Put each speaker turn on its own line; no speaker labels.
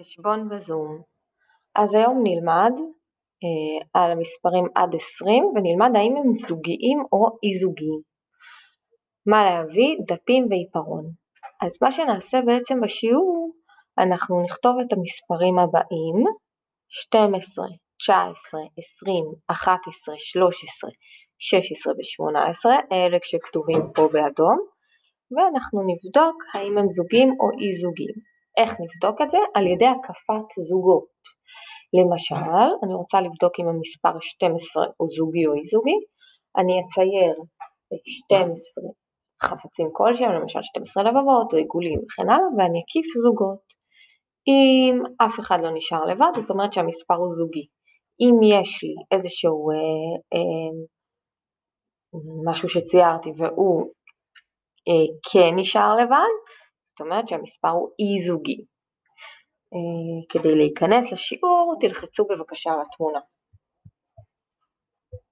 חשבון בזום. אז היום נלמד אה, על המספרים עד 20 ונלמד האם הם זוגיים או אי זוגיים. מה להביא? דפים ועיפרון. אז מה שנעשה בעצם בשיעור, אנחנו נכתוב את המספרים הבאים 12, 19, 20, 11, 13, 16 ו-18, אלה כשכתובים פה באדום, ואנחנו נבדוק האם הם זוגיים או אי זוגיים. איך נבדוק את זה? על ידי הקפת זוגות. למשל, אני רוצה לבדוק אם המספר 12 הוא זוגי או אי זוגי, אני אצייר 12 חפצים כלשהם, למשל 12 לבבות או עיגולים וכן הלאה, ואני אקיף זוגות. אם אף אחד לא נשאר לבד, זאת אומרת שהמספר הוא זוגי. אם יש לי איזשהו אה, אה, משהו שציירתי והוא אה, כן נשאר לבד, אומרת שהמספר הוא אי זוגי. אה, כדי להיכנס לשיעור תלחצו בבקשה על התמונה.